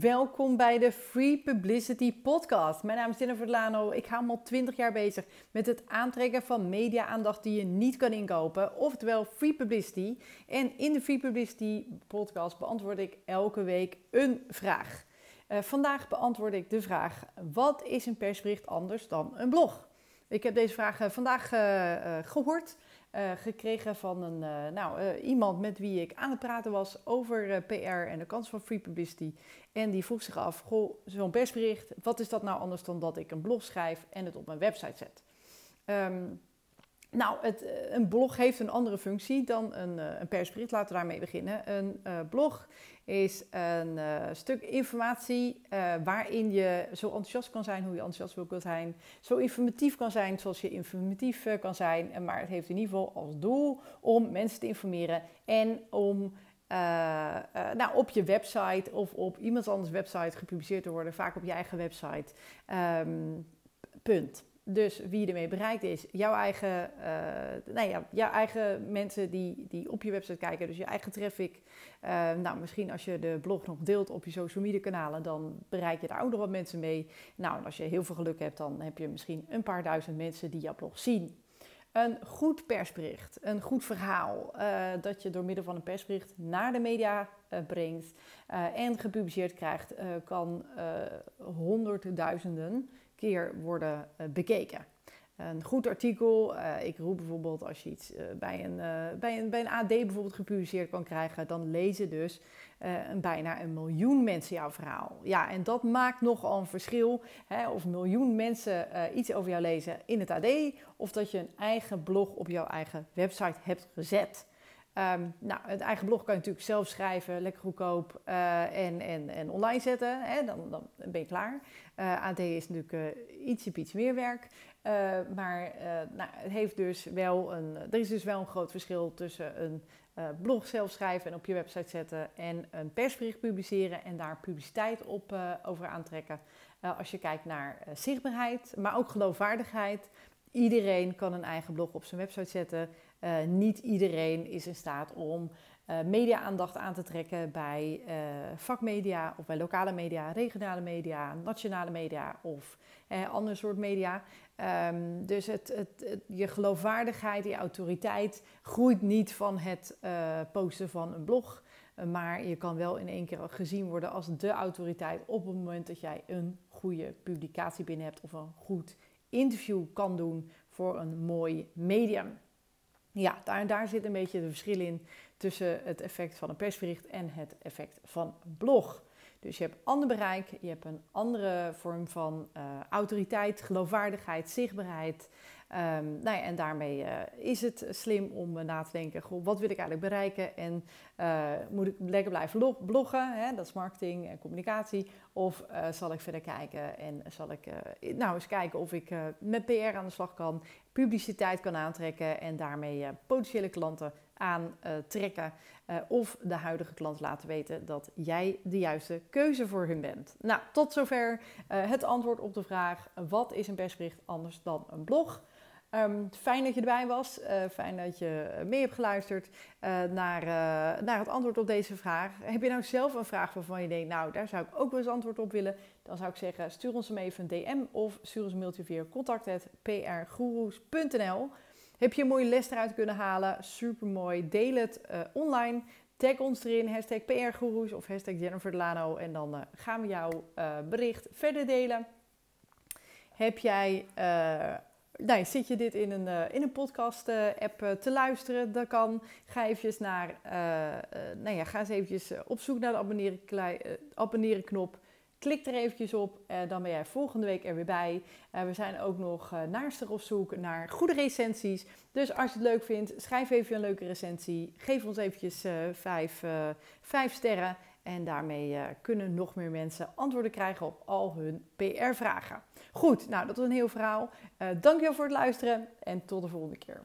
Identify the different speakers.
Speaker 1: Welkom bij de Free Publicity Podcast. Mijn naam is Jennifer Lano. Ik hou al 20 jaar bezig met het aantrekken van media-aandacht die je niet kan inkopen, oftewel Free Publicity. En in de Free Publicity Podcast beantwoord ik elke week een vraag. Uh, vandaag beantwoord ik de vraag: wat is een persbericht anders dan een blog? Ik heb deze vraag uh, vandaag uh, gehoord uh, gekregen van een, uh, nou, uh, iemand met wie ik aan het praten was over PR en de kans van free publicity. En die vroeg zich af, goh, zo'n persbericht, wat is dat nou anders dan dat ik een blog schrijf en het op mijn website zet? Um, nou, het, een blog heeft een andere functie dan een, een persbericht. Laten we daarmee beginnen. Een blog is een stuk informatie waarin je zo enthousiast kan zijn hoe je enthousiast wil zijn. Zo informatief kan zijn zoals je informatief kan zijn. Maar het heeft in ieder geval als doel om mensen te informeren en om nou, op je website of op iemand anders website gepubliceerd te worden. Vaak op je eigen website. Um, punt. Dus wie ermee bereikt is jouw eigen, nou ja, jouw eigen mensen die, die op je website kijken, dus je eigen traffic. Uh, nou, misschien als je de blog nog deelt op je social media kanalen, dan bereik je daar ook nog wat mensen mee. Nou, en als je heel veel geluk hebt, dan heb je misschien een paar duizend mensen die jouw blog zien. Een goed persbericht, een goed verhaal uh, dat je door middel van een persbericht naar de media brengt en gepubliceerd krijgt, kan honderdduizenden keer worden uh, bekeken. Een goed artikel, uh, ik roep bijvoorbeeld als je iets uh, bij, een, bij, een, bij een AD bijvoorbeeld gepubliceerd kan krijgen, dan lezen dus bijna een miljoen mensen jouw verhaal. Ja, en dat maakt nogal een verschil. Hè, of miljoen mensen iets over jou lezen in het AD, of dat je een eigen blog op jouw eigen website hebt gezet. Um, nou, het eigen blog kan je natuurlijk zelf schrijven, lekker goedkoop uh, en, en, en online zetten. Hè, dan, dan ben je klaar. Uh, AD is natuurlijk uh, ietsje, ietsje meer werk. maar nou, het heeft dus wel een, er is dus wel een groot verschil tussen een blog zelf schrijven en op je website zetten en een persbericht publiceren en daar publiciteit op over aantrekken. als je kijkt naar zichtbaarheid, maar ook geloofwaardigheid. Iedereen kan een eigen blog op zijn website zetten. Uh, niet iedereen is in staat om uh, media-aandacht aan te trekken bij uh, vakmedia of bij lokale media, regionale media, nationale media of ander soort media. Um, dus het, het, je geloofwaardigheid, je autoriteit groeit niet van het posten van een blog. Maar je kan wel in één keer gezien worden als de autoriteit op het moment dat jij een goede publicatie binnen hebt of een goed interview kan doen voor een mooi medium. Ja, daar, daar zit een beetje de verschil in tussen het effect van een persbericht en het effect van een blog. Dus je hebt ander bereik, je hebt een andere vorm van uh, autoriteit, geloofwaardigheid, zichtbaarheid. Um, nou ja, en daarmee uh, is het slim om uh, na te denken, goh, wat wil ik eigenlijk bereiken? En moet ik lekker blijven bloggen, hè? dat is marketing en communicatie. Of zal ik verder kijken en zal ik nou eens kijken of ik met PR aan de slag kan, publiciteit kan aantrekken en daarmee potentiële klanten aantrekken. Uh, of de huidige klant laten weten dat jij de juiste keuze voor hun bent. Nou, tot zover uh, het antwoord op de vraag: wat is een persbericht anders dan een blog? Um, fijn dat je erbij was. Fijn dat je mee hebt geluisterd naar, naar het antwoord op deze vraag. Heb je nou zelf een vraag waarvan je denkt, nou, daar zou ik ook wel eens antwoord op willen? Dan zou ik zeggen, stuur ons hem even een DM of stuur ons een mailtje via contact.prgoeroes.nl. Heb je een mooie les eruit kunnen halen? Super mooi. Deel het uh, online. Tag ons erin, hashtag PRGuru's of hashtag Jennifer Delano. En dan uh, gaan we jouw uh, bericht verder delen. Heb jij, nou, zit je dit in een, in een podcast-app te luisteren? Dan kan. Ga eventjes naar, nou ja, ga eens eventjes op zoek naar de abonneren knop. Klik er eventjes op, uh, dan ben jij volgende week er weer bij. Uh, we zijn ook nog uh, naast op zoek naar goede recensies. Dus als je het leuk vindt, schrijf even een leuke recensie. Geef ons eventjes vijf, vijf sterren. En daarmee kunnen nog meer mensen antwoorden krijgen op al hun PR-vragen. Goed, nou dat was een heel verhaal. dankjewel voor het luisteren en tot de volgende keer.